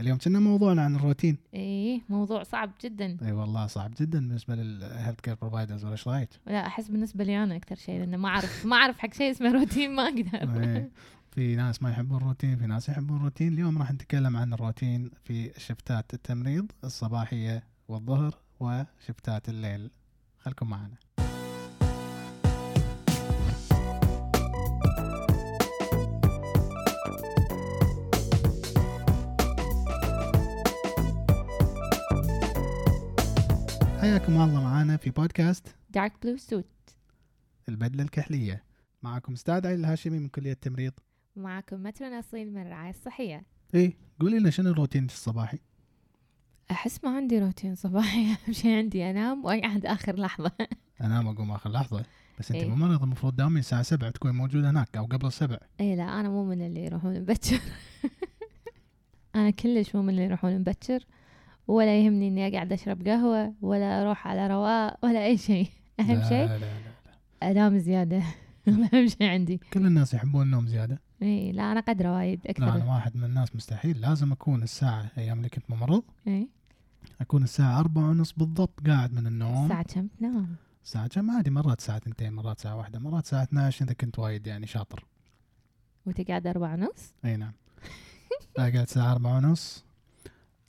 اليوم كنا موضوعنا عن الروتين. إيه موضوع صعب جدا. إي والله صعب جدا بالنسبة لل healthcare providers ولا إيش رأيك؟ لا أحس بالنسبة لي أنا أكثر شيء لأنه ما أعرف ما أعرف حق شيء اسمه روتين ما أقدر. إيه. في ناس ما يحبون الروتين في ناس يحبون الروتين اليوم راح نتكلم عن الروتين في شفتات التمريض الصباحية والظهر وشفتات الليل. خلكم معنا. حياكم الله معنا في بودكاست Dark Blue Suit البدلة الكحلية. معكم أستاذ علي الهاشمي من كلية التمريض. معكم مترو أصيل من الرعاية الصحية. إيه قولي لنا شنو الروتين الصباحي؟ أحس ما عندي روتين صباحي. أهم شيء عندي أنام وأقعد آخر لحظة. انام أقوم آخر لحظة. بس أنت إيه. ممرض المفروض دائما الساعة 7 تكون موجودة هناك أو قبل السبع. اي لا أنا مو من اللي يروحون مبكر. أنا كلش مو من اللي يروحون مبكر. ولا يهمني إني أقعد أشرب قهوة ولا أروح على رواق ولا أي شيء. لا شيء لا لا لا. أنام زيادة. أهم شيء عندي. كل الناس يحبون النوم زيادة. إي لا أنا قدرة وايد لا أنا واحد من الناس مستحيل. لازم أكون الساعة أيام اللي كنت ممرض إي. أكون الساعة أربعة ونص بالضبط قاعد من النوم. الساعة كم؟ تنام؟ الساعة كم؟ عادي مرات ساعة اثنتين مرات ساعة واحدة مرات ساعة 12 إذا كنت وايد يعني شاطر. وتقعد أربعة ونص؟ إي نعم. أقعد الساعة أربعة ونص.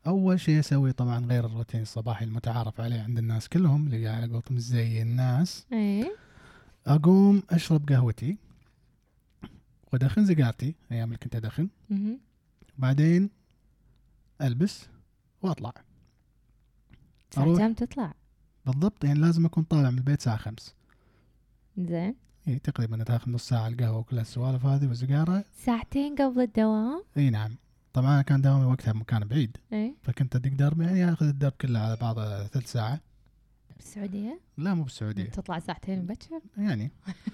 أول شيء أسوي طبعا غير الروتين الصباحي المتعارف عليه عند الناس كلهم اللي على قولتهم زي الناس اي أقوم أشرب قهوتي وأدخن سيجارتي أيام اللي كنت مهم. بعدين ألبس وأطلع الساعة أروح. كم تطلع؟ بالضبط يعني لازم أكون طالع من البيت الساعة خمس زين يعني تقريبا تاخذ نص ساعة القهوة وكل السوالف هذه والسيجارة ساعتين قبل الدوام؟ إي نعم طبعا أنا كان دوامي وقتها بمكان بعيد. اي فكنت أدق درب يعني آخذ الدرب كله على بعضه ثلث ساعة. بالسعودية؟ لا مو بالسعودية. تطلع ساعتين مبكر؟ يعني.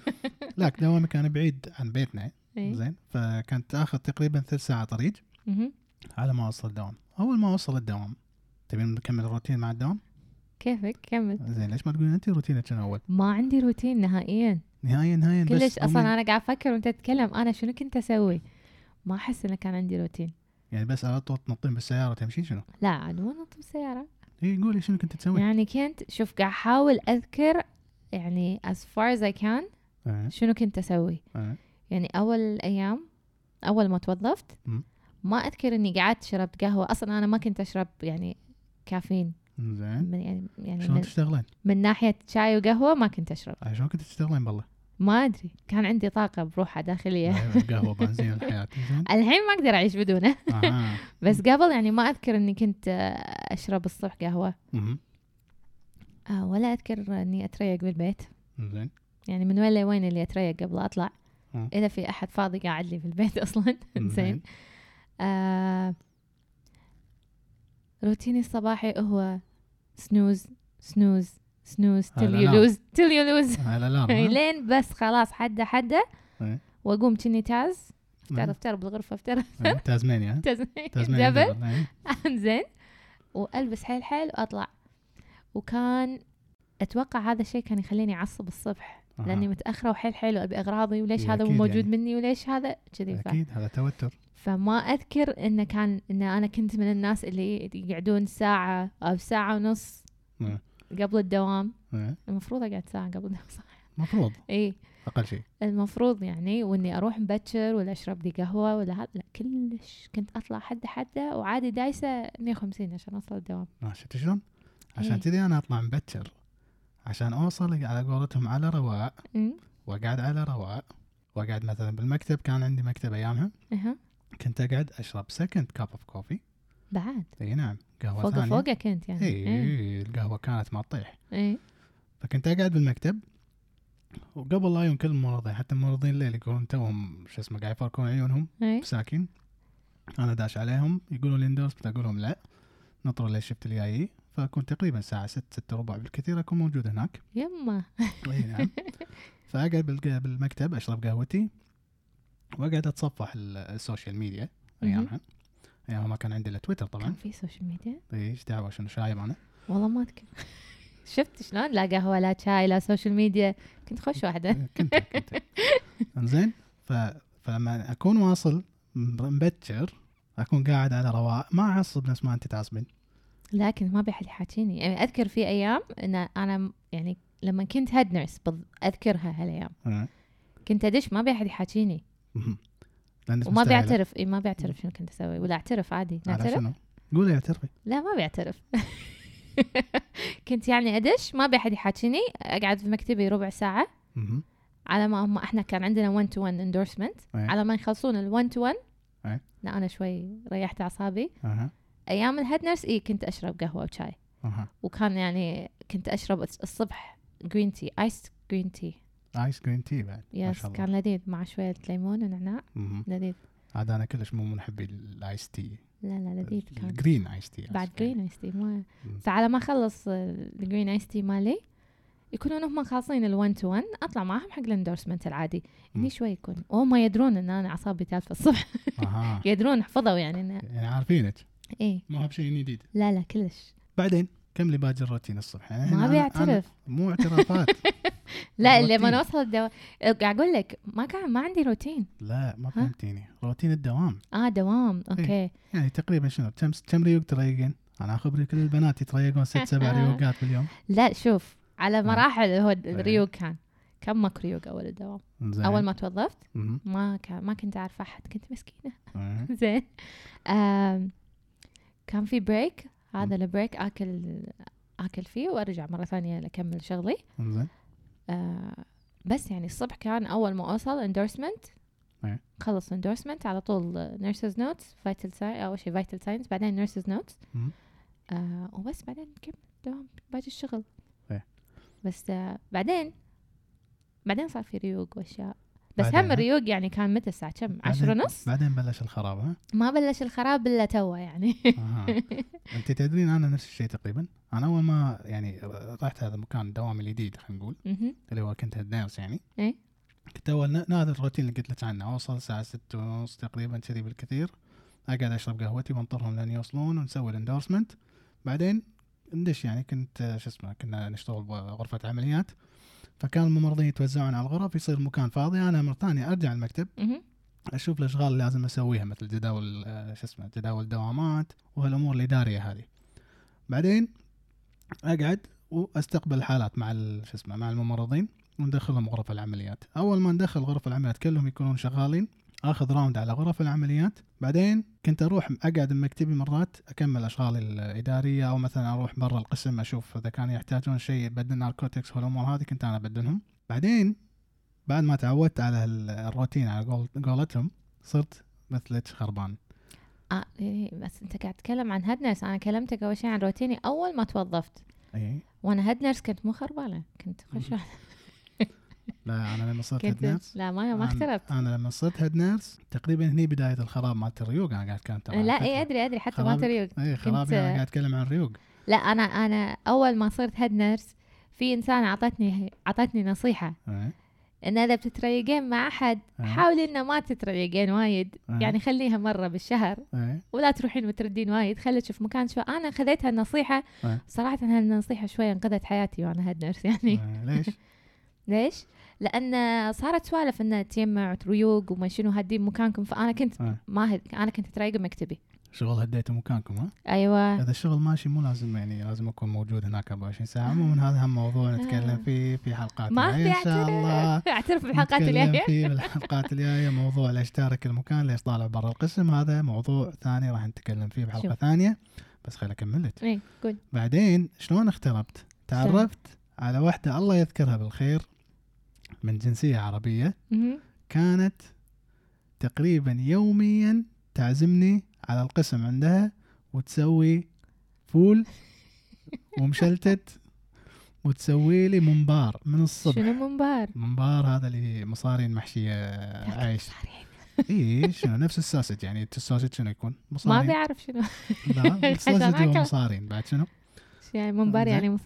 لكن دوامي كان بعيد عن بيتنا. اي زين. فكانت تاخذ تقريبا ثلث ساعة طريق. على ما أوصل الدوام. أول ما أوصل الدوام تبين نكمل الروتين مع الدوام؟ كيفك؟ كمل. زين ليش ما تقولين أنت روتينك شنو أول؟ ما عندي روتين نهائيا. نهاية بس كلش أصلا. أنا قاعد أفكر وأنت تتكلم أنا شنو كنت أسوي؟ ما أحس إنه كان عندي روتين. يعني بس على طول تنطين بالسيارة وتمشين شنو؟ لا عاد مو نط بالسيارة اي قولي شنو كنت تسوي؟ يعني كنت شوف قاعد أحاول أذكر يعني as far as I can آه، شنو كنت أسوي. آه. يعني أول الأيام أول ما توظفت. ما أذكر إني قعدت شربت قهوة. أصلا أنا ما كنت أشرب يعني كافيين. زين. من يعني يعني شلون تشتغلين؟ من ناحية شاي وقهوة ما كنت أشرب. آه، شلون كنت تشتغلين بالله؟ ما أدري كان عندي طاقة بروحها داخلية. القهوة بنزين الحياة. زين. الحين ما أقدر أعيش بدونه. بس قبل يعني ما أذكر إني كنت آه، أشرب الصبح قهوة. آه، ولا أذكر إني أتريق بالبيت. زين. يعني من وين لوين اللي أتريق قبل أطلع. إذا في أحد فاضي قاعد لي في البيت أصلا. زين. آه روتيني الصباحي هو سنوز سنوز سنوز تل يو. لوز تل يو لوز؟ لين بس خلاص حده حده إيه. وأقوم كني تاز افتر إيه. افتر بالغرفة افتر إيه، تازمانيا تازمانيا دبل دبل، إيه. زين وألبس حيل حيل وأطلع وكان أتوقع هذا الشيء كان يخليني أعصب الصبح. لأني متأخرة وحيل حيل وأبي أغراضي وليش هذا مو أكيد موجود يعني. مني وليش هذا كذي أكيد هذا توتر فما أذكر إنه كان إن أنا كنت من الناس اللي يقعدون ساعة أو ساعة ونص. قبل الدوام. إيه. المفروض أقعد ساعة قبل الدوام صح؟ مفروض. اي أقل شيء. المفروض يعني وإني أروح مبكر ولا أشرب لي قهوة ولا هذا لا كلش كنت أطلع حدة حدة وعادي دايسة 150 عشان اوصل الدوام. آه، شفت شلون؟ عشان إيه. كذي أنا أطلع مبكر. عشان أوصل على قولتهم على رواق أمم، وأقعد على رواق وأقعد مثلا بالمكتب كان عندي مكتب ايامها كنت أقعد أشرب second cup of coffee بعد. إي نعم قهوه فوق ثانية. فوقه كنت يعني. إي القهوة كانت ما تطيح اي فكنت أقعد بالمكتب وقبل لا يوم كل الممرضين حتى الممرضين الليل يقولون توهم شو اسمه قاعد يفركون عيونهم اي second. أنا داش عليهم يقولوا لي اندرس أقول لهم لا. نطروا لي ال shift الجاي فاكون تقريبا الساعة 6 6 وربع بالكثير أكون موجود هناك. يما. إي نعم. فأقعد بالمكتب أشرب قهوتي وأقعد أتصفح ال- ال social media أيامها. ايامها ما كان عندي إلا تويتر كان طبعا في social media إيش دعوة؟ شنو؟ شايب أنا؟ والله ما أذكر. شفت شلون؟ لا قهوة لا شاي لا social media كنت خوش واحدة. كنت كنت. إنزين ف... فلما أكون واصل مبكر أكون قاعد على رواق ما أعصب نفس ما أنت تعصبين. لكن ما بيحد يحاكيني. يعني أذكر في أيام إن أنا يعني لما كنت head nurse أذكرها هالأيام. آه. كنت أدش ما بيحد يحاكيني. وما. بيعترف اي ما بيعترف شنو كنت أسوي ولا اعترف عادي نعترف؟ قولي اعترفي. لا ما بيعترف. كنت يعني أدش ما بيحد يحاكيني أقعد في مكتبي ربع ساعة. على ما هم إحنا كان عندنا 1 to 1 endorsement. على ما يخلصون ال 1 to 1 إيه. لا أنا شوي ريحت أعصابي. أيام ال head nurse اي كنت أشرب قهوة وشاي. وكان يعني كنت أشرب الصبح جرين تي ايس جرين تي آيس جرين تي بعد ما يس كان لذيذ مع شوية ليمون ونعناع. لذيذ. عاد أنا كلش مو من محبي ال ice tea. لا لا لذيذ كان. ال green ice tea بعد green ice tea ما. فعلى ما أخلص ال green ice tea مالي يكونون هم خالصين ال1 to 1 أطلع معهم حق ال endorsement العادي. هني شوي يكون. وهم يدرون إن أنا أعصابي تالفه الصبح. يدرون حفظوا يعني انه يعني عارفينك. إيه. مو بشيء جديد. لا لا كلش. بعدين كملي باقي الروتين الصبح؟ يعني ما بيعترف أنا- مو اعترافات. لا الروتين. لما نوصل الدوام أقول لك ما كان ما عندي روتين. لا ما فهمتيني. روتين الدوام. آه دوام. okay. يعني تقريبا شنو؟ كم كم ريوق تريقين؟ أنا خبري كل البنات يتريقون ست سبع ريوقات باليوم. لا شوف على مراحل هو إيه. الريوق كان. كم ماكو ريوق أول الدوام؟ زين. أول ما توظفت. ما كان ما كنت أعرف أحد كنت مسكينة. إيه. زين. كان في break هذا البريك آكل آكل فيه وأرجع مرة ثانية اكمل شغلي. زين. آه، بس يعني الصبح كان أول ما اوصل endorsement إيه. خلص endorsement على طول nurses notes vital signs أول شيء vital signs بعدين nurses notes. آه وبس بعدين كمل دوام باقي الشغل إيه. بس آه بعدين بعدين صار في ريوق وأشياء بس هم؟ الريوق يعني كان متى الساعة كم؟ عشرة بعدين- ونص؟ بعدين بلش الخراب ها؟ ما بلش الخراب إلا توه يعني أها أنت تدرين أنا نفس الشيء تقريبا أنا أول ما يعني رحت هذا المكان الدوام الجديد خلينا نقول. اللي هو كنت nurse يعني إيه. كنت أول ن- هذا الروتين اللي قلت لك عنه أوصل الساعة ستة ونص تقريبا كذي بالكثير أقعد أشرب قهوتي وأنطرهم لين يوصلون ونسوي ال endorsement بعدين ندش يعني كنت آه، شو اسمه كنا نشتغل بغرفه عمليات فكان الممرضين يتوزعون على الغرف يصير مكان فاضي أنا مرة ثانية أرجع المكتب. أشوف الأشغال اللي لازم أسويها مثل جداول آه، شو اسمه جداول الدوامات وهالأمور الإدارية هذه. بعدين أقعد وأستقبل الحالات مع شو اسمه مع الممرضين وندخلهم غرف العمليات. أول ما ندخل غرف العمليات كلهم يكونون شغالين. آخذ راوند على غرف العمليات. بعدين كنت أروح أقعد بمكتبي مرات أكمل اشغالي الإدارية أو مثلا أروح برا القسم أشوف إذا كانوا يحتاجون شيء بدل ناركوتكس والأمور هذه كنت أنا أبدلهم. بعدين بعد ما تعودت على ال- الروتين على قول قولتهم صرت مثلك خربان. آه إيه بس أنت قاعد تتكلم عن head nurse أنا كلمتك أول شيء عن روتيني. أول ما توظفت إي. وأنا head nurse كنت مو خربانة كنت خوش لا أنا لما صرت head nurse لا ما ما أنا- اختربت أنا لما صرت head nurse تقريبا هني بداية الخراب مالت الريوق أنا قاعد أتكلم لا إي. أدري أدري حتى ما خراب- تريوق إي خرابي أنا قاعد أتكلم عن الريوق لا أنا أنا أول ما صرت head nurse في إنسان اعطتني أعطتني نصيحة إيه. إن إذا بتتريقين مع أحد أه. حاولي إنه ما تتريقين وايد أه. يعني خليها مرة بالشهر. ولا تروحين وتردين وايد خليك في مكان شوي أنا خذيت هالنصيحة أه. صراحة هالنصيحة شوي أنقذت حياتي وأنا head nurse يعني. ليش؟ ليش؟ لأن صارت سوالف انه تجمع ريوق وما شنو هدين مكانكم فأنا كنت أه. ما هد... أنا كنت أتريق بمكتبي شغل هديتوا مكانكم ها؟ أيوه. اذا الشغل ماشي مو لازم يعني لازم أكون موجود هناك 24 ساعة. عموما هذا هم موضوع نتكلم آه. فيه في حلقات ما في إن شاء الله أعترف بالحلقات الجاية. فيه بالحلقات الجاية. موضوع ليش تارك المكان ليش طالع برا القسم. هذا موضوع ثاني راح نتكلم فيه بحلقة شوف. ثانية. بس خليني أكمل لك. إيه قول. بعدين شلون اختربت؟ تعرفت على واحدة الله يذكرها بالخير. من جنسية عربية مهم. كانت تقريبا يوميا تعزمني على القسم عندها وتسوي فول ومشلتت وتسوي لي ممبار من الصبح شنو منبار؟ ممبار هذا اللي مصارين محشية عيش اي شنو نفس ال sausage يعني ال sausage شنو يكون؟ ما مصارين بيعرف شنو لا ال sausage هو. مصارين بعد شنو؟ يعني منبار زين. يعني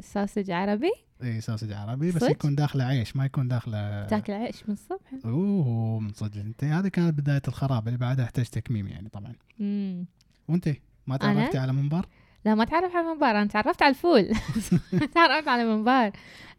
sausage عربي اي ساسج عربي بس صدق؟ يكون داخله عيش ما يكون داخله تاكل عيش من الصبح أوه من صدق أنت هذه كانت بداية الخراب اللي بعدها احتاج تكميم يعني طبعا مم. وأنت ما؟ تعرفتي على منبر؟ لا ما تعرف على المنبار أنا تعرفت على الفول تعرفت على المنبار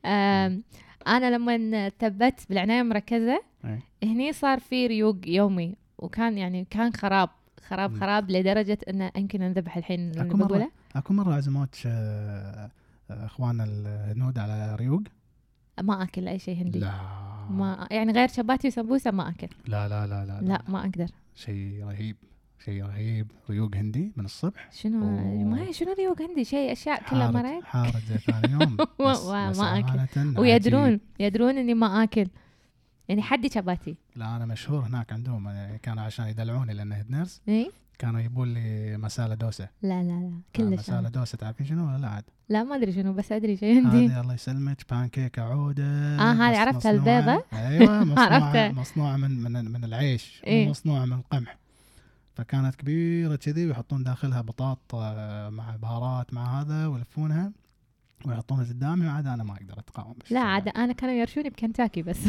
آم، أنا لما ثبت بالعناية المركزه إيه. هني صار في ريوق يومي وكان يعني كان خراب خراب. خراب لدرجة انه يمكن أنذبح الحين اللي أكو مرة بقوله أكو مرة عزموك آه، آه، اخواننا الهنود على ريوق. ما أكل أي شيء هندي. لا. ما يعني غير شباتي وسمبوسة ما أكل. لا لا لا لا, لا. ما أقدر. شيء رهيب شيء رهيب. ريوق هندي من الصبح. شنو. ما هي شنو ريوق هندي شيء أشياء كلها حار حارج مريت حارج زي ثاني يوم. ما- بس ما- بس ما. أمانةً ويدرون عجيب. يدرون إني ما أكل. يعني حدي شباتي. لا أنا مشهور هناك عندهم يعني كانوا عشان يدلعوني لأن head nurse إي؟ كانوا يبون لي مسالة دوسة. لا لا لا آه، كلش مسالة أنا. دوسة تعرفين شنو؟ ولا لا عاد. لا ما أدري شنو بس أدري شيء هندي هذه الله يسلمك بانكيك عودة. آه، هذه عرفتها مصنوعة- البيضة. أيوه مصنوعة عرفتها. مصنوعة من من من العيش إيه. مو مصنوعة من القمح. فكانت كبيرة كذي ويحطون داخلها بطاط آه، مع بهارات مع هذا ويلفونها ويحطونها قدامي وعاد أنا ما أقدر أتقاوم لا عاد أنا كانوا يرشوني بكنتاكي بس.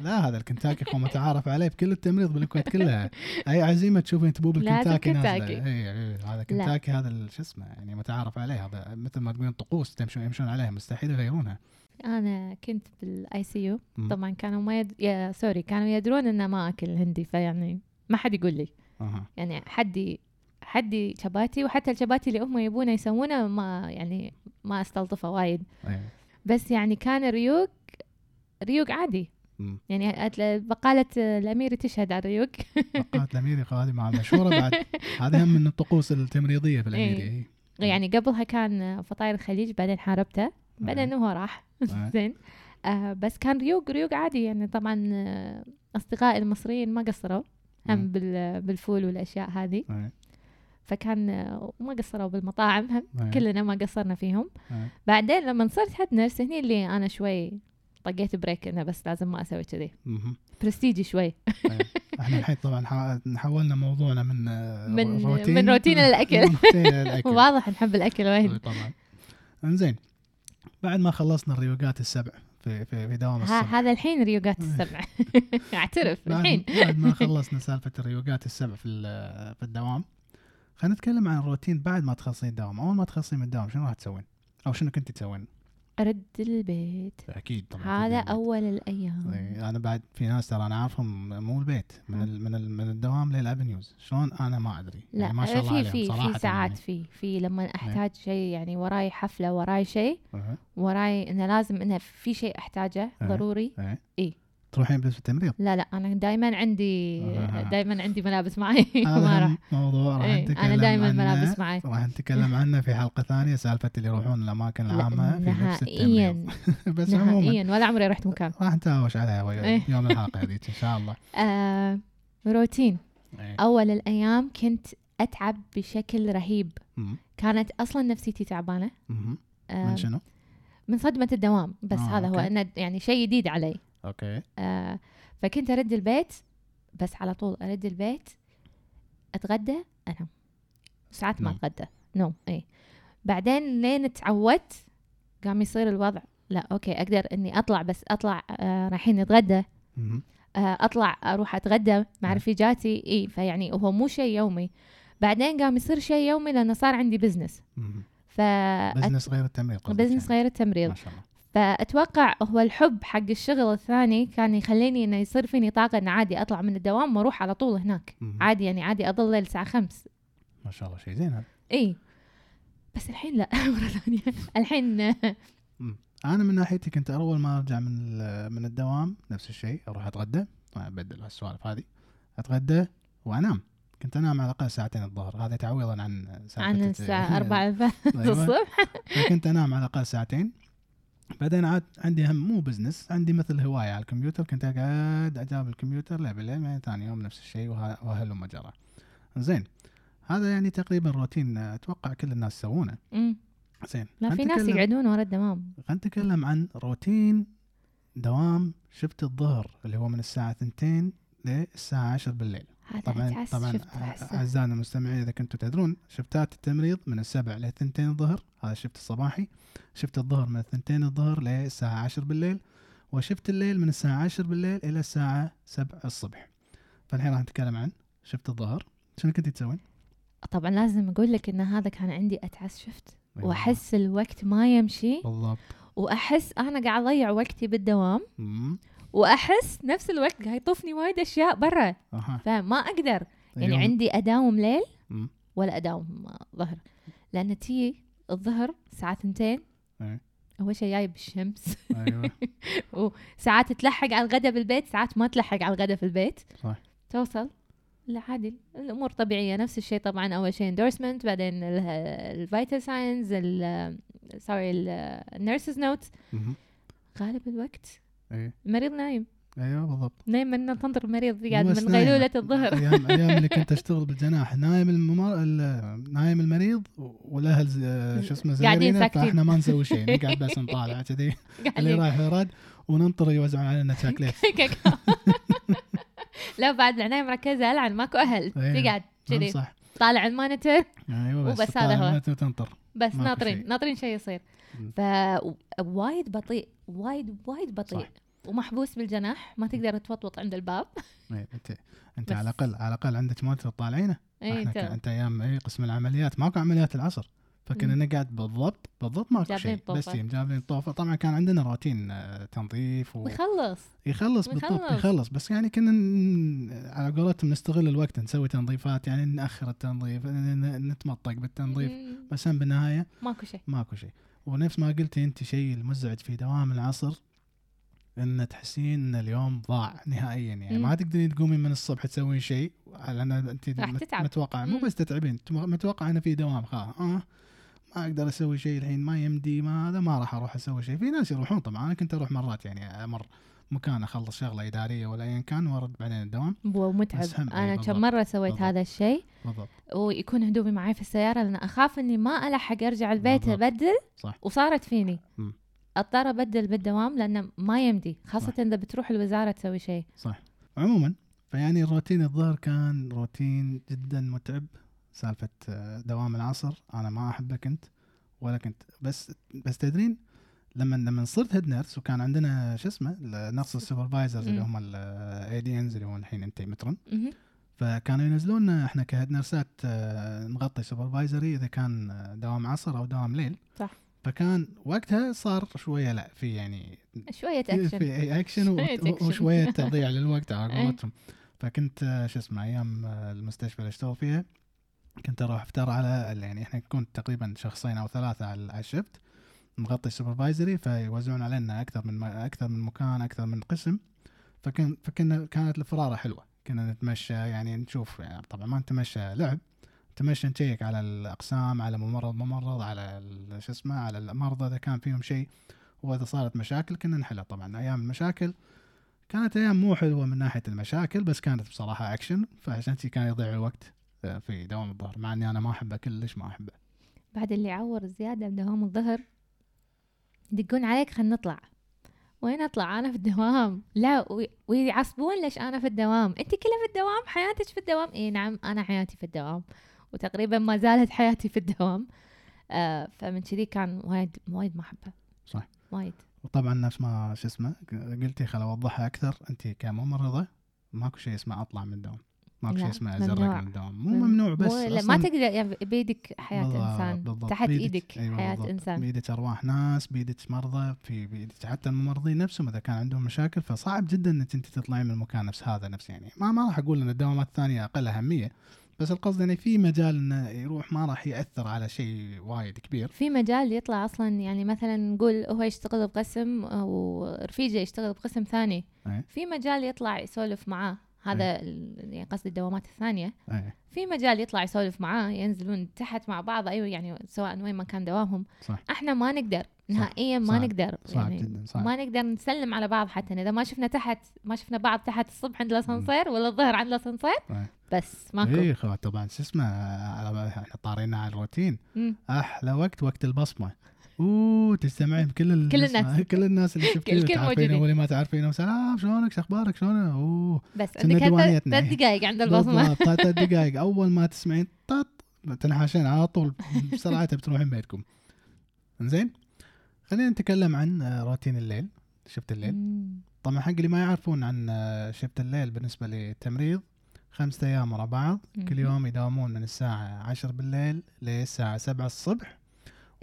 لا هذا الكنتاكي هو متعارف عليه بكل التمريض بالكويت كلها. أي عزيمة تشوفين تبوب الكنتاكي كنتاكي. اي اي هذا كنتاكي هذا شو اسمه يعني متعارف عليه. هذا مثل ما تقولين طقوس تمشون يمشون عليها مستحيل يغيرونها. أنا كنت بال ICU. طبعا كانوا ما يد... يا sorry كانوا يدرون ان ما أكل هندي فيعني ما حد يقول لي. أها. يعني حدي حدي شباتي وحتى الشباتي اللي هم يبونه يسوونه ما يعني ما أستلطفه وايد. أي. بس يعني كان ريوق ريوق عادي. مم. يعني بقالة الأميرة تشهد على الريوق بقالة الاميري هذه مع مشهوره بعد هذه هم من الطقوس التمريضية في الاميري إيه. إيه. يعني قبلها كان فطاير الخليج بعدين حاربته بعدين هو راح إيه. زين آه بس كان ريوق ريوق عادي يعني طبعا آه، أصدقائي المصريين ما قصروا هم بالفول والأشياء هذه إيه. فكان آه، ما قصروا بالمطاعم هم إيه. كلنا ما قصرنا فيهم إيه. بعدين لما صرت head nurse هني اللي أنا شوي طقيت break إنه بس لازم ما أسوي كذي. برستيجي شوي. إيه. إحنا الحين طبعا حولنا موضوعنا من آه، من- روتين. من روتين للاكل واضح نحب الأكل وايد طبعا. إنزين. بعد ما خلصنا الريوقات السبع في في, في دوام الصبح هذا الحين ريوقات السبع. أعترف الحين. بعد ما خلصنا سالفة الريوقات السبع في في الدوام خلينا نتكلم عن الروتين بعد ما تخلصين الدوام. أول ما تخلصين من الدوام شنو راح تسوين؟ أو شنو كنت تسوين؟ أرد البيت. أكيد طبعا هذا أكيد. أول الأيام. إيه، أنا بعد في ناس ترى أنا عارفهم مو البيت من ال من ال من الدوام للأفنيوز. شلون؟ أنا ما أدري. لا يعني ما شاء الله في في في ساعات يعني. في في لما أحتاج شيء يعني وراي حفلة وراي شيء وراي إنه لازم إنه في شيء أحتاجه أه. ضروري. إيه. تروحين بس في التمريض لا لا أنا دائما عندي أها. دائما عندي ملابس معي ما راح موضوع راح إيه. نتكلم أنا دائما ملابس معي راح نتكلم عنه في حلقة ثانية سالفة اللي يروحون الأماكن لا، العامة في نهائيا التمريض بس عموما نهائيا ولا عمري رحت مكان راح نتهاوش عليها إيه. يوم الحلقة هذيك إن شاء الله آه روتين إيه. أول الأيام كنت أتعب بشكل رهيب. كانت أصلا نفسيتي تعبانة. آه من شنو؟ من صدمة الدوام بس آه، هذا هو okay. إنه يعني شيء جديد علي okay آه فكنت أرد البيت بس على طول أرد البيت أتغدى أنام ساعات ما نوم. أتغدى نوم اي بعدين لين تعودت قام يصير الوضع لا okay أقدر إني أطلع بس أطلع آه رايحين نتغدى. آه أطلع أروح أتغدى مع نعم. رفيجاتي اي فيعني هو مو شيء يومي بعدين قام يصير شيء يومي لأنه صار عندي business. ف business غير التمريض business يعني. غير التمريض ما شاء الله فأتوقع هو الحب حق الشغل الثاني كان يخليني إنه يصير فيني طاقة إن عادي أطلع من الدوام وأروح على طول هناك. مهم. عادي يعني عادي أظل ليل الساعة خمس. ما شاء الله شيء زين هذا. اي بس الحين لا مرة ثانية. الحين أنا من ناحيتي كنت أول ما أرجع من من الدوام نفس الشيء أروح أتغدى. طبعاً أبدل هالسوالف هذه. أتغدى وأنام. كنت أنام على الأقل ساعتين الظهر. هذا تعويضا عن عن الساعة 4 أيوة. الصبح. فكنت أنام على الأقل ساعتين. بعدين عاد عندي هم مو business عندي مثل هواية على الكمبيوتر كنت أقعد أجاب الكمبيوتر لبالليل بعدين ثاني يوم نفس الشيء وه- وهلم جرى زين. هذا يعني تقريبا روتين أتوقع كل الناس يسوونه. زين. لا في ناس يقعدون ورا الدوام. خلينا نتكلم عن روتين دوام shift الظهر اللي هو من الساعة 2 للساعة 10 بالليل. طبعا أتعس طبعا شفت أحسه. أعزائنا المستمعين إذا كنتم تدرون شفتات التمريض من السبع للثنتين الظهر هذا الشفت الصباحي شفت الظهر من الثنتين الظهر للساعة 10 بالليل وشفت الليل من الساعة 10 بالليل إلى الساعة 7 الصبح فالحين راح نتكلم عن شفت الظهر شنو كنت تسوين؟ طبعا لازم أقول لك إن هذا كان عندي أتعس شفت أيوة. وأحس الوقت ما يمشي بالضبط وأحس أنا قاعد أضيع وقتي بالدوام مم. وأحس نفس الوقت قاعد يطوفني وايد أشياء برا. فما أقدر. يعني يوم- عندي أداوم ليل. ولا أداوم ظهر. لأن تي الظهر الساعة 2 إيه. اول شيء جاي بالشمس. أيوه. وساعات تلحق على الغداء بالبيت ساعات ما تلحق على الغداء في البيت. صح. توصل. لا عادي. الأمور طبيعية. نفس الشيء طبعا. أول شيء endorsement بعدين ال vital signs sorry ال nurses note. غالب الوقت إيه المريض نايم أيوه بالضبط نايم من تنطر المريض قاعد من نايم. قيلولة الظهر أيام أيام اللي كنت أشتغل بالجناح نايم الممر... ال- نايم المريض والأهل ز- شو اسمه قاعدين ساكتين. فإحنا ما نسوي شيء نقعد بس نطالع كذي اللي رايح يراد وننطر يوزعون علينا شاكليت. لا بعد العناية مركزة ألعن ماكو أهل. تقعد نعم كذي صح طالع ال monitor أيوه بس وبس هذا هو. تنطر بس ناطرين. ناطرين شيء يصير مم. ف وايد بطيء وايد وايد بطيء صح. ومحبوس بالجناح ما تقدر تفطوط عند الباب إيه، انت أنت. على الاقل على الأقل عندك monitor طالعينه اي إحنا انت أيام اي قسم العمليات ماكو عمليات العصر فكنا. نقعد بالضبط بالضبط ماكو شيء بس طوفة. يم جابين طوفة طبعا كان عندنا روتين آه، تنظيف و... ويخلص يخلص بالضبط. يخلص بس يعني كنا ن- على قولتهم نستغل الوقت نسوي تنظيفات يعني نأخر التنظيف نتمطق بالتنظيف مم. بس هم بالنهاية ماكو شيء ماكو شيء ونفس ما قلتي أنت شيء المزعج في دوام العصر إن تحسين إن اليوم ضاع نهائيا يعني مم. ما تقدرين تقومين من الصبح تسوين شيء لأن انت راح مت- تتعب. متوقع مو. بس تتعبين مت- متوقع انه في دوام خلاص آه ما أقدر أسوي شيء الحين ما يمدي ما هذا ما راح أروح أسوي شيء في ناس يروحون طبعا أنا كنت أروح مرات يعني أمر مكان أخلص شغلة إدارية ولا ايا كان وأرد بعدين الدوام بو متعب بس هم- إيه، أنا بالضبط. كم مرة سويت بالضبط. هذا الشيء بالضبط ويكون هدومي معي في السيارة لأن أخاف إني ما ألحق أرجع البيت. أبدل صح. وصارت فيني مم. أضطر أبدل بالدوام لأنه ما يمدي خاصة صح. إذا بتروح الوزارة تسوي شيء صح عموما فيعني روتين الظهر كان روتين جدا متعب سالفة آه، دوام العصر أنا ما أحبه كنت ولا كنت بس بس تدرين لما لما صرت head nurse وكان عندنا شو اسمه ال nurse ال supervisors اللي. هم ال ADNs اللي هم الحين أنت matron. فكانوا ينزلون إحنا ك head nurse ات آه، نغطي supervisory إذا كان آه، دوام عصر أو دوام ليل صح. فكان وقتها صار شوية لا في يعني شوية اكشن في اكشن. وشوية تضييع للوقت على إيه. قولتهم فكنت شو اسمه أيام آه، المستشفى اللي اشتغل فيها كنت أروح أفتر على يعني إحنا نكون تقريبا شخصين أو ثلاثة على ال shift نغطي ال supervisory فيوزعون علينا أكثر من أكثر من مكان أكثر من قسم فكن فكنا كانت الفرارة حلوة كنا نتمشى يعني نشوف يعني طبعا ما نتمشى لعب نتمشى نشيك على الأقسام على ممرض ممرض على شو اسمه على المرضى إذا كان فيهم شيء وإذا صارت مشاكل كنا نحلها. طبعا أيام المشاكل كانت أيام مو حلوة من ناحية المشاكل بس كانت بصراحة اكشن فعشان كان يضيع الوقت آه، في دوام الظهر مع إني أنا ما أحبه كلش ما أحبه. بعد اللي يعور زيادة بدوام الظهر يدقون عليك خلينا نطلع. وين أطلع؟ أنا في الدوام. لا وي- ويعصبون ليش أنا في الدوام؟ أنت كلها في الدوام؟ حياتك في الدوام؟ إي نعم أنا حياتي في الدوام. وتقريبا ما زالت حياتي في الدوام. آه فمن كذي كان وايد وايد ما أحبه. صح. وايد. وطبعا نفس ما شو اسمه قلتي خل أوضحها أكثر. أنت كممرضة ماكو شيء اسمه أطلع من الدوام. ماكو شيء اسمه. أزرق من الدوام. مو ممنوع بس مو لا ما تقدر يعني بيدك حياة بالضبط- إنسان. بالضبط. تحت بيدك- إيدك أيوة حياة بالضبط. إنسان. بيدك أرواح ناس بيدك مرضى في بيدك حتى الممرضين نفسهم إذا كان عندهم مشاكل. فصعب جدا إنك أنت تطلعين من المكان نفس هذا نفس يعني. ما ما راح أقول إن الدوامات الثانية أقل أهمية. بس القصد يعني في مجال إنه يروح ما راح يأثر على شيء وايد كبير. في مجال يطلع أصلا يعني مثلا نقول هو يشتغل بقسم ورفيجه يشتغل بقسم ثاني. أي. في مجال يطلع يسولف معاه. هذا ال- يعني قصدي الدوامات الثانية. إيه. في مجال يطلع يسولف معاه ينزلون تحت مع بعض أيوه يعني سواء وين ما كان دوامهم. صح. إحنا ما نقدر نهائيا ما صعب. نقدر صعب يعني جدا صعب. ما نقدر نسلم على بعض حتى. إذا ما شفنا تحت ما شفنا بعض تحت الصبح عند الأسانسير ولا الظهر عند الأسانسير إيه. بس ماكو. اي طبعا شو اسمه على إحنا طارينا على الروتين. مم. أحلى وقت وقت البصمة. أوه تجتمعين بكل ال- كل الناس. كل الناس اللي شفتيه الكل تعرفينه موجودين. واللي ما تعرفينه. سلام شلونك؟ شو أخبارك؟ شلون؟ أوه. بس عندك. ثلاث دقائق عند البصمة. بالضبط ثلاث دقائق أول ما تسمعين طط تنحاشين على طول بسرعة بتروحين بيتكم. زين خلينا نتكلم عن آه، روتين الليل. شفت الليل. طبعا حق اللي ما يعرفون عن آه، شفت الليل بالنسبة للتمريض خمسة أيام ورا بعض. كل. يوم يداومون من الساعة 10 بالليل للساعه 7 الصبح.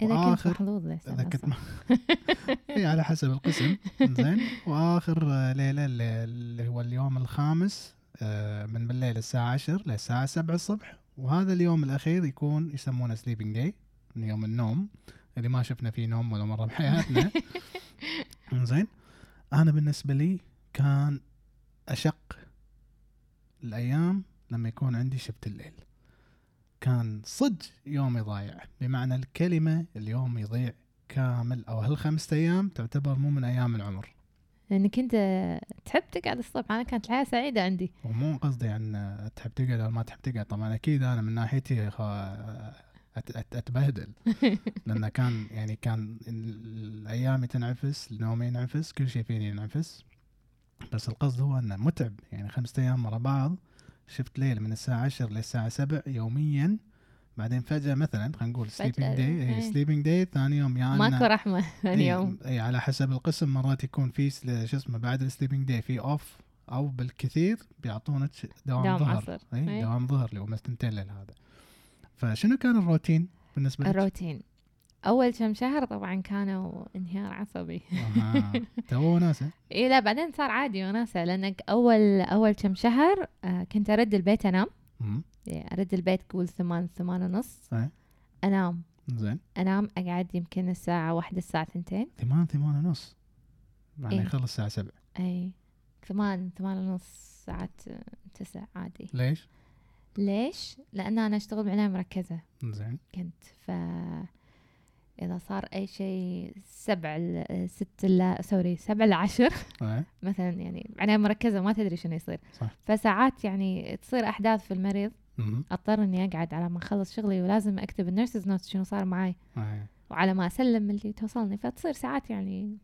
إذا كنت وآخر- محظوظ ليش إذا كنت ما هي على حسب القسم. زين وآخر ليلة اللي اللي هو اليوم الخامس آه، من بالليل الساعة 10 للساعة 7 الصبح. وهذا اليوم الأخير يكون يسمونه سليبنج داي يوم النوم. اللي ما شفنا فيه نوم ولا مرة بحياتنا. زين أنا بالنسبة لي كان أشق الأيام لما يكون عندي شفت الليل. كان صدق يومي ضايع بمعنى الكلمة اليوم يضيع كامل أو هالخمسة أيام تعتبر مو من أيام العمر. لأنك أنت تحب تقعد الصبح. أنا كانت الحياة سعيدة عندي. ومو قصدي عن تحب تقعد ولا ما تحب تقعد. طبعا أكيد أنا من ناحيتي أتبهدل. لأن كان يعني كان ال- الأيام تنعفس نومي ينعفس كل شيء فيني ينعفس. بس القصد هو أنه متعب. يعني خمسة أيام ورا بعض shift ليل من الساعة 10 للساعة 7 يوميا بعدين فجأة مثلا خلينا نقول sleeping day إيه. sleeping day ثاني يوم يا ماكو رحمة ثاني يوم اي على حسب القسم مرات يكون في شو اسمه بعد ال sleeping day في off أو بالكثير بيعطونك دوام, دوام ظهر عصر. اي إي. دوام ظهر اللي هو ليل هذا فشنو كان الروتين بالنسبة لك؟ الروتين أول كم شهر طبعا كانوا انهيار عصبي. تو وناسة. اي لا بعدين صار عادي وناسة لأنك أول أول كم شهر آه كنت أرد البيت أنام. يعني أرد البيت قول ثمان ثمان ونص. إيه. أنام. زين. أنام أقعد يمكن الساعة واحدة الساعة ثنتين ثمان ثمان ونص. يعني إيه. يخلص الساعة 7 اي ثمان ثمان ونص ساعات تسع عادي. ليش؟ ليش؟ لأن أنا أشتغل بعناية مركزة. زين. كنت. ف إذا صار أي شيء سبع ست لا sorry سبع لعشر إيه. مثلا يعني عناية مركزة ما تدري شنو يصير صح. فساعات يعني تصير أحداث في المريض أمم، أضطر إني أقعد على ما أخلص شغلي ولازم أكتب ال nurses note شنو صار معي إيه. وعلى ما أسلم اللي توصلني فتصير ساعات يعني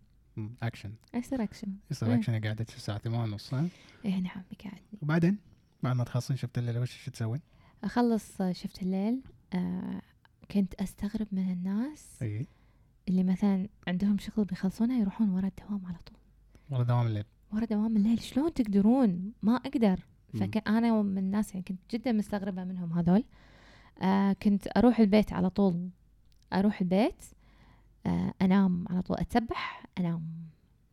اكشن يصير أكشن يصير. اكشن قاعدة الساعة 8 ونص إيه؟ إيه نعم قاعدني وبعدين بعد ما تخلصين shift الليل وش شو تسوين؟ أخلص shift الليل آه كنت أستغرب من الناس أي. اللي مثلا عندهم شغل بيخلصونه يروحون ورا الدوام على طول. ورا دوام الليل. ورا دوام الليل. شلون تقدرون؟ ما أقدر. مم. فكان أنا من الناس يعني كنت جدا مستغربة منهم هذول. آه كنت أروح البيت على طول. أروح البيت آه أنام على طول. أتسبح أنام.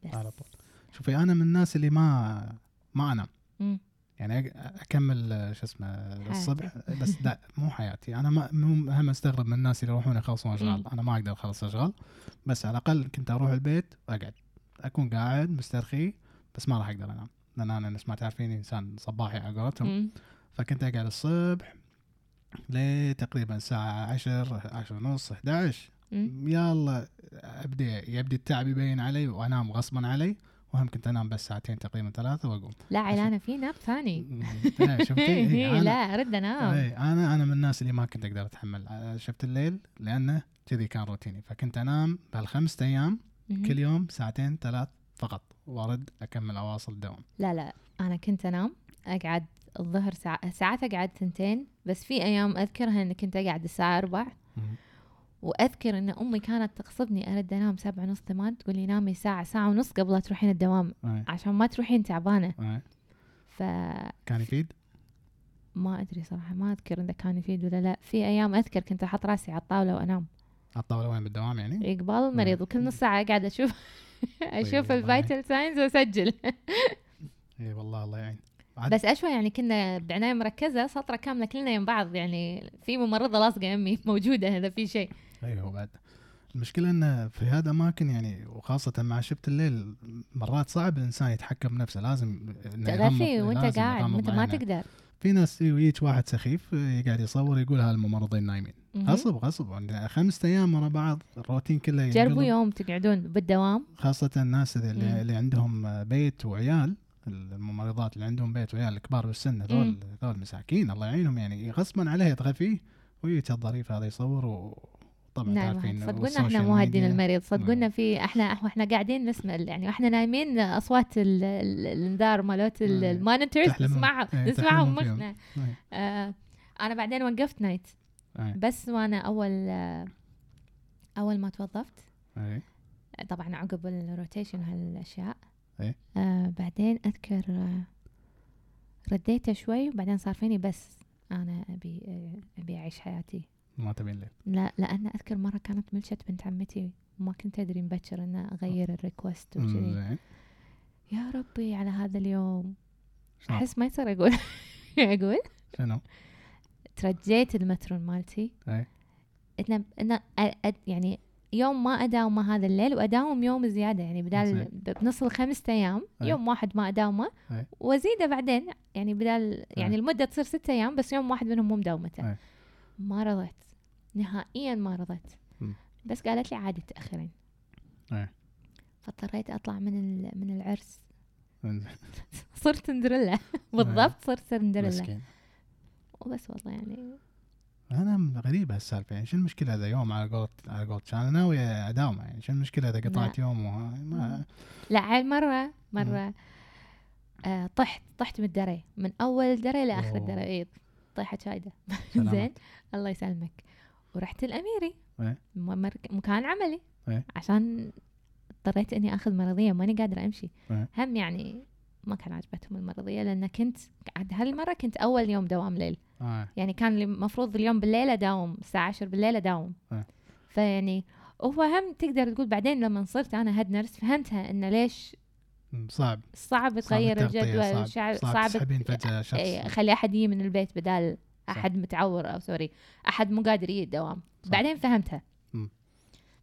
بس. على طول. شوفي أنا من الناس اللي ما ما أنام. مم. يعني أكمل شو اسمه الصبح بس لا مو حياتي. أنا ما مو هم أستغرب من الناس اللي يروحون يخلصون أشغال. أنا ما أقدر أخلص أشغال. بس على الأقل كنت أروح البيت وأقعد. أكون قاعد مسترخي بس ما راح أقدر أنام. لأن أنا نفس ما تعرفين إنسان صباحي على قولتهم. فكنت أقعد الصبح لتقريبا الساعة 10 10 ونص 11 مم. يلا أبدي يبدي التعب يبين علي وأنام غصبا علي. وهم كنت أنام بس ساعتين تقريبا ثلاثة وأقوم. لا علانا في ناب ثاني. إيه، شفتي؟ إيه، إيه، لا أرد أنام. أنا أنا من الناس اللي ما كنت أقدر أتحمل. شفت الليل؟ لأنه كذي كان روتيني. فكنت أنام بهالخمسة أيام مهم. كل يوم ساعتين ثلاث فقط وأرد أكمل أواصل الدوام. لا لا أنا كنت أنام أقعد الظهر ساعات أقعد ثنتين بس في أيام أذكرها اني كنت أقعد الساعة أربع. وأذكر إن أمي كانت تغصبني أرد أنام سبعة ونص ثمان تقول لي نامي ساعة ساعة ونص قبل لا تروحين الدوام إيه، عشان ما تروحين تعبانة. إيه. فما كان يفيد؟ أدري صراحة ما أذكر إذا كان يفيد ولا لا. في أيام أذكر كنت أحط راسي على الطاولة وأنام. على الطاولة وين؟ بالدوام يعني؟ قبال المريض وكل نص ساعة أقعد أشوف أشوف والله. ال vital signs وأسجل. اي والله الله يعين. بس أشوى يعني كنا بعناية مركزة سطرة كاملة كلنا يم بعض يعني في ممرضة لاصقة يمي موجودة هذا في شيء. أيوه بعد المشكلة انه في هذا أماكن يعني وخاصة مع shift الليل مرات صعب الإنسان يتحكم بنفسه لازم تغفي وأنت قاعد انت ما. تقدر في ناس يجيك واحد سخيف يقعد يصور يقول هالممرضين نايمين. غصب غصب عندنا خمسة أيام ورا بعض الروتين كله جربوا. يوم تقعدون بالدوام خاصة الناس اللي, مم. اللي عندهم بيت وعيال الممرضات اللي عندهم بيت وعيال كبار بالسن هذول. هذول مساكين الله يعينهم يعني غصبا عليه تغفيه ويجي الظريف هذا يصور وطبعا نعم تعرفين صدقونا إحنا مو هادين. المريض صدقونا نعم. في إحنا إحنا قاعدين نسمع يعني وإحنا نايمين أصوات ال- ال- الانذار مالت ال- إيه. ال monitors. نسمعها نسمعهم. مخنا. آه أنا بعدين وقفت night إيه. بس وأنا أول أول ما توظفت إيه. طبعا عقب ال rotation وهالأشياء إيه. آه بعدين أذكر آه رديته شوي وبعدين صار فيني بس أنا أبي آه أبي أعيش حياتي ما تبين ليل لا لأن أذكر مرة كانت ملچة بنت عمتي وما كنت أدري مبكر ان اغير ال request وكذي. يا ربي على هذا اليوم؟ أحس ما يصير أقول. أقول؟ شنو؟ ترجيت المترون مالتي. إي. إن أ- يعني يوم ما أداومه هذا الليل وأداوم يوم زيادة يعني بدال بنص الخمسة أيام أي. يوم واحد ما أداومه أي. وأزيده بعدين يعني بدال يعني المدة تصير ستة أيام بس يوم واحد منهم مو مداومته. أي. ما رضيت. نهائيا ما رضيت مم. بس قالت لي عادي تأخرين. أي. فاضطريت أطلع من من العرس. صرت سندريلا. بالضبط صرت سندريلا. وبس والله يعني. أنا غريبه هالسالفة. يعني شو المشكلة اذا يوم على قولت على قولت أنا ناوي أداومه. يعني شو المشكلة إذا قطعت يوم وه- ما لا عيل مرة مرة آه طحت طحت من الدري. من أول دري لآخر أوه. الدري إيه شايدة. سلامات. زين. الله يسلمك. ورحت الأميري إيه. مكان عملي إيه. عشان اضطريت إني آخذ مرضية ماني قادرة أمشي إيه. هم يعني ما كان عجبتهم المرضية لأن كنت عاد هالمرة كنت أول يوم دوام ليل آه. يعني كان المفروض اليوم بالليل أداوم الساعة 10 بالليل أداوم إيه. فيعني وهو هم تقدر تقول بعدين لما صرت أنا هيد نيرس فهمتها إنه ليش صعب صعب تغير الجدول صعب- وشع- صعب صعب تسحبين فجأة شخص خلي أحد يجي من البيت بدال صح. أحد متعور أو sorry أحد مو قادر يجي الدوام. صح. بعدين فهمتها. مم.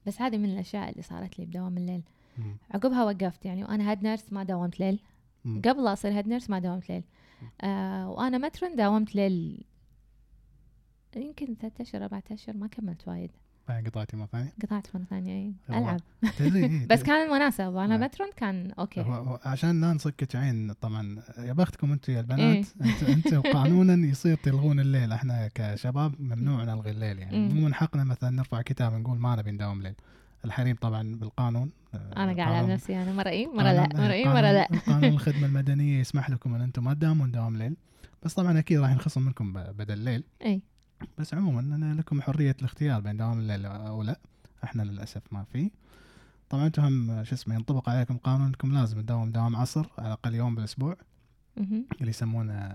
بس هذه من الأشياء اللي صارت لي بدوام الليل. م، عقبها وقفت يعني وأنا head nurse ما داومت ليل. م. قبل أصير head nurse ما داومت ليل. آه وأنا matron داومت ليل. يمكن ثلاثة اشهر أربعة اشهر ما كملت وايد. قطعتي مرة ثانية. قطعت مرة ثانية إيه، والله. ألعب. بس كان مناسب. وأنا نعم. matron كان okay. هو عشان لا نصكك عين طبعا يا بختكم أنتم يا البنات. أنتم أنتم قانونا يصير تلغون الليل. إحنا كشباب ممنوع نلغي الليل يعني. مو من حقنا مثلا نرفع كتاب نقول ما نبي نداوم الليل الحريم طبعا بالقانون آه، أنا العب قانون- نفسي أنا مرة إي مرة لا مرة إي مرة لا. قانون الخدمة المدنية يسمح لكم أن أنتم ما تداومون دوام الليل بس طبعا أكيد راح ينخصم منكم بدل الليل إي. بس عموما أنا لكم حرية الاختيار بين دوام الليل أو لا. إحنا للأسف ما في. طبعا أنتم هم شو اسمه ينطبق عليكم قانون إنكم لازم تداوم دوام عصر على الأقل يوم بالأسبوع. اللي يسمونه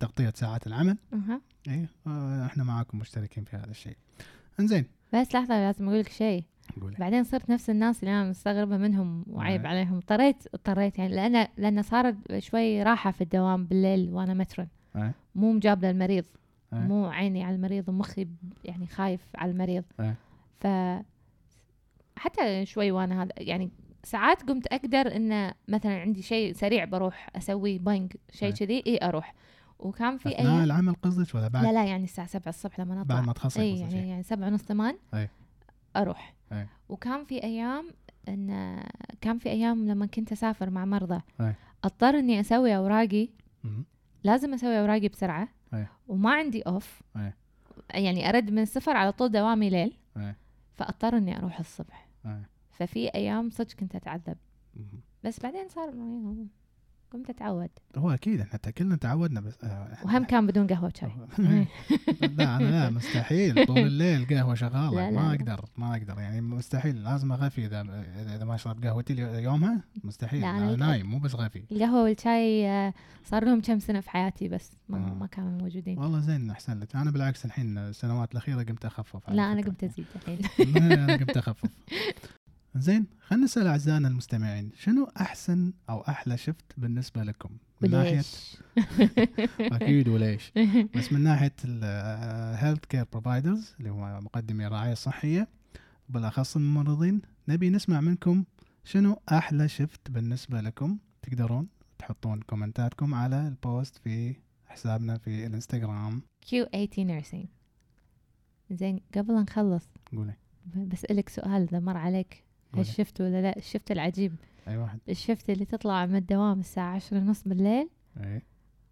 تغطية ساعات العمل. أها. اي آه، إحنا معاكم مشتركين في هذا الشيء. إنزين. بس لحظة لازم أقول لك شيء. قولي. بعدين صرت نفس الناس اللي أنا مستغربة منهم وعيب نعم. عليهم. اضطريت اضطريت يعني لأن لأن صارت شوي راحة في الدوام بالليل وأنا مترن. أي. مو مجاب للمريض أي. مو عيني على المريض ومخي يعني خايف على المريض أي. ف حتى شوي وأنا هذا يعني ساعات قمت أقدر إن مثلا عندي شيء سريع بروح أسوي بنج شيء أي. كذي إي أروح وكان في اثناء أيام العمل قصدك ولا بعد لا لا يعني الساعة سبعة الصبح لما نطلع بعد ما تخلص اي يعني شيء. يعني سبعة ونص ثمان أي. أروح أي. وكان في أيام إن كان في أيام لما كنت أسافر مع مرضى أي. أضطر إني أسوي أوراقي مم. لازم أسوي أوراقي بسرعة أي. وما عندي اوف أي. يعني أرد من السفر على طول دوامي ليل أي. فأضطر إني أروح الصبح. ففي أيام صدق كنت أتعذب. بس بعدين صار قمت اتعود هو أكيد إحنا كلنا تعودنا بس آه، وهم كان بدون قهوة شاي لا أنا لا مستحيل. طول الليل قهوة شغاله لا، لا، ما. أقدر ما أقدر. يعني مستحيل. لازم أغفي إذا إذا ما أشرب قهوتي يومها. مستحيل. لا، أنا نايم مو بس غفي. القهوة والشاي آه، صار لهم كم سنة في حياتي بس ما, آه. ما كانوا موجودين. والله زين أحسن لك. أنا بالعكس الحين السنوات الأخيرة قمت أخفف لا أنا. قمت أزيد الحين. أنا قمت أخفف. زين خلينا نسأل أعزائنا المستمعين شنو أحسن أو أحلى shift بالنسبة لكم؟ من ناحيه أكيد وليش. بس من ناحية ال health care providers اللي هو مقدمي الرعايه الصحيه بالاخص الممرضين نبي نسمع منكم شنو أحلى shift بالنسبة لكم. تقدرون تحطون كومنتاتكم على ال post في حسابنا في الإنستغرام. Q 80 nursing. زين قبل نخلص قولي. بسألك سؤال إذا مر عليك. هل shift ولا لا؟ ال shift العجيب. أي واحد. ال shift اللي تطلع من الدوام الساعة عشرة ونص بالليل أي.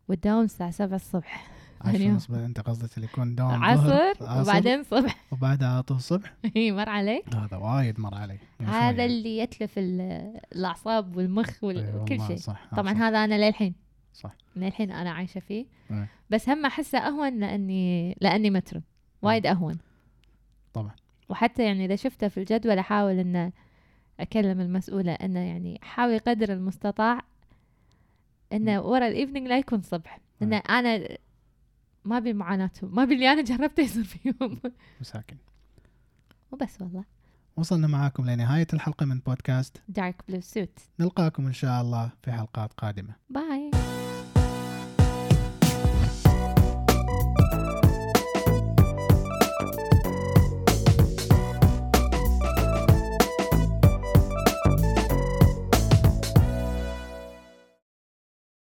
وتداوم الساعة سبعة الصبح. عشرة. ونص أنت قصدك اللي يكون دوام عصر وبعدين صبح. وبعدها على طول الصبح هي مر عليك هذا وايد مر علي. من هذا شوية. اللي يتلف ال- الأعصاب والمخ وكل شيء. صح طبعا صح. هذا أنا للحين. صح. للحين أنا عايشة فيه. إي. بس هم أحسه أهون لأني لأني مترن وايد أهون. طبعا. وحتى يعني إذا شفته في الجدول أحاول إنه أكلم المسؤولة إنه يعني حاول قدر المستطاع إنه ورا ال evening لا يكون صبح. إنه أنا ما أبي معاناتهم ما أبي اللي أنا جربته يصير فيهم مساكن. وبس والله. وصلنا معاكم لنهاية الحلقة من بودكاست. Dark Blue Suit نلقاكم إن شاء الله في حلقات قادمة. bye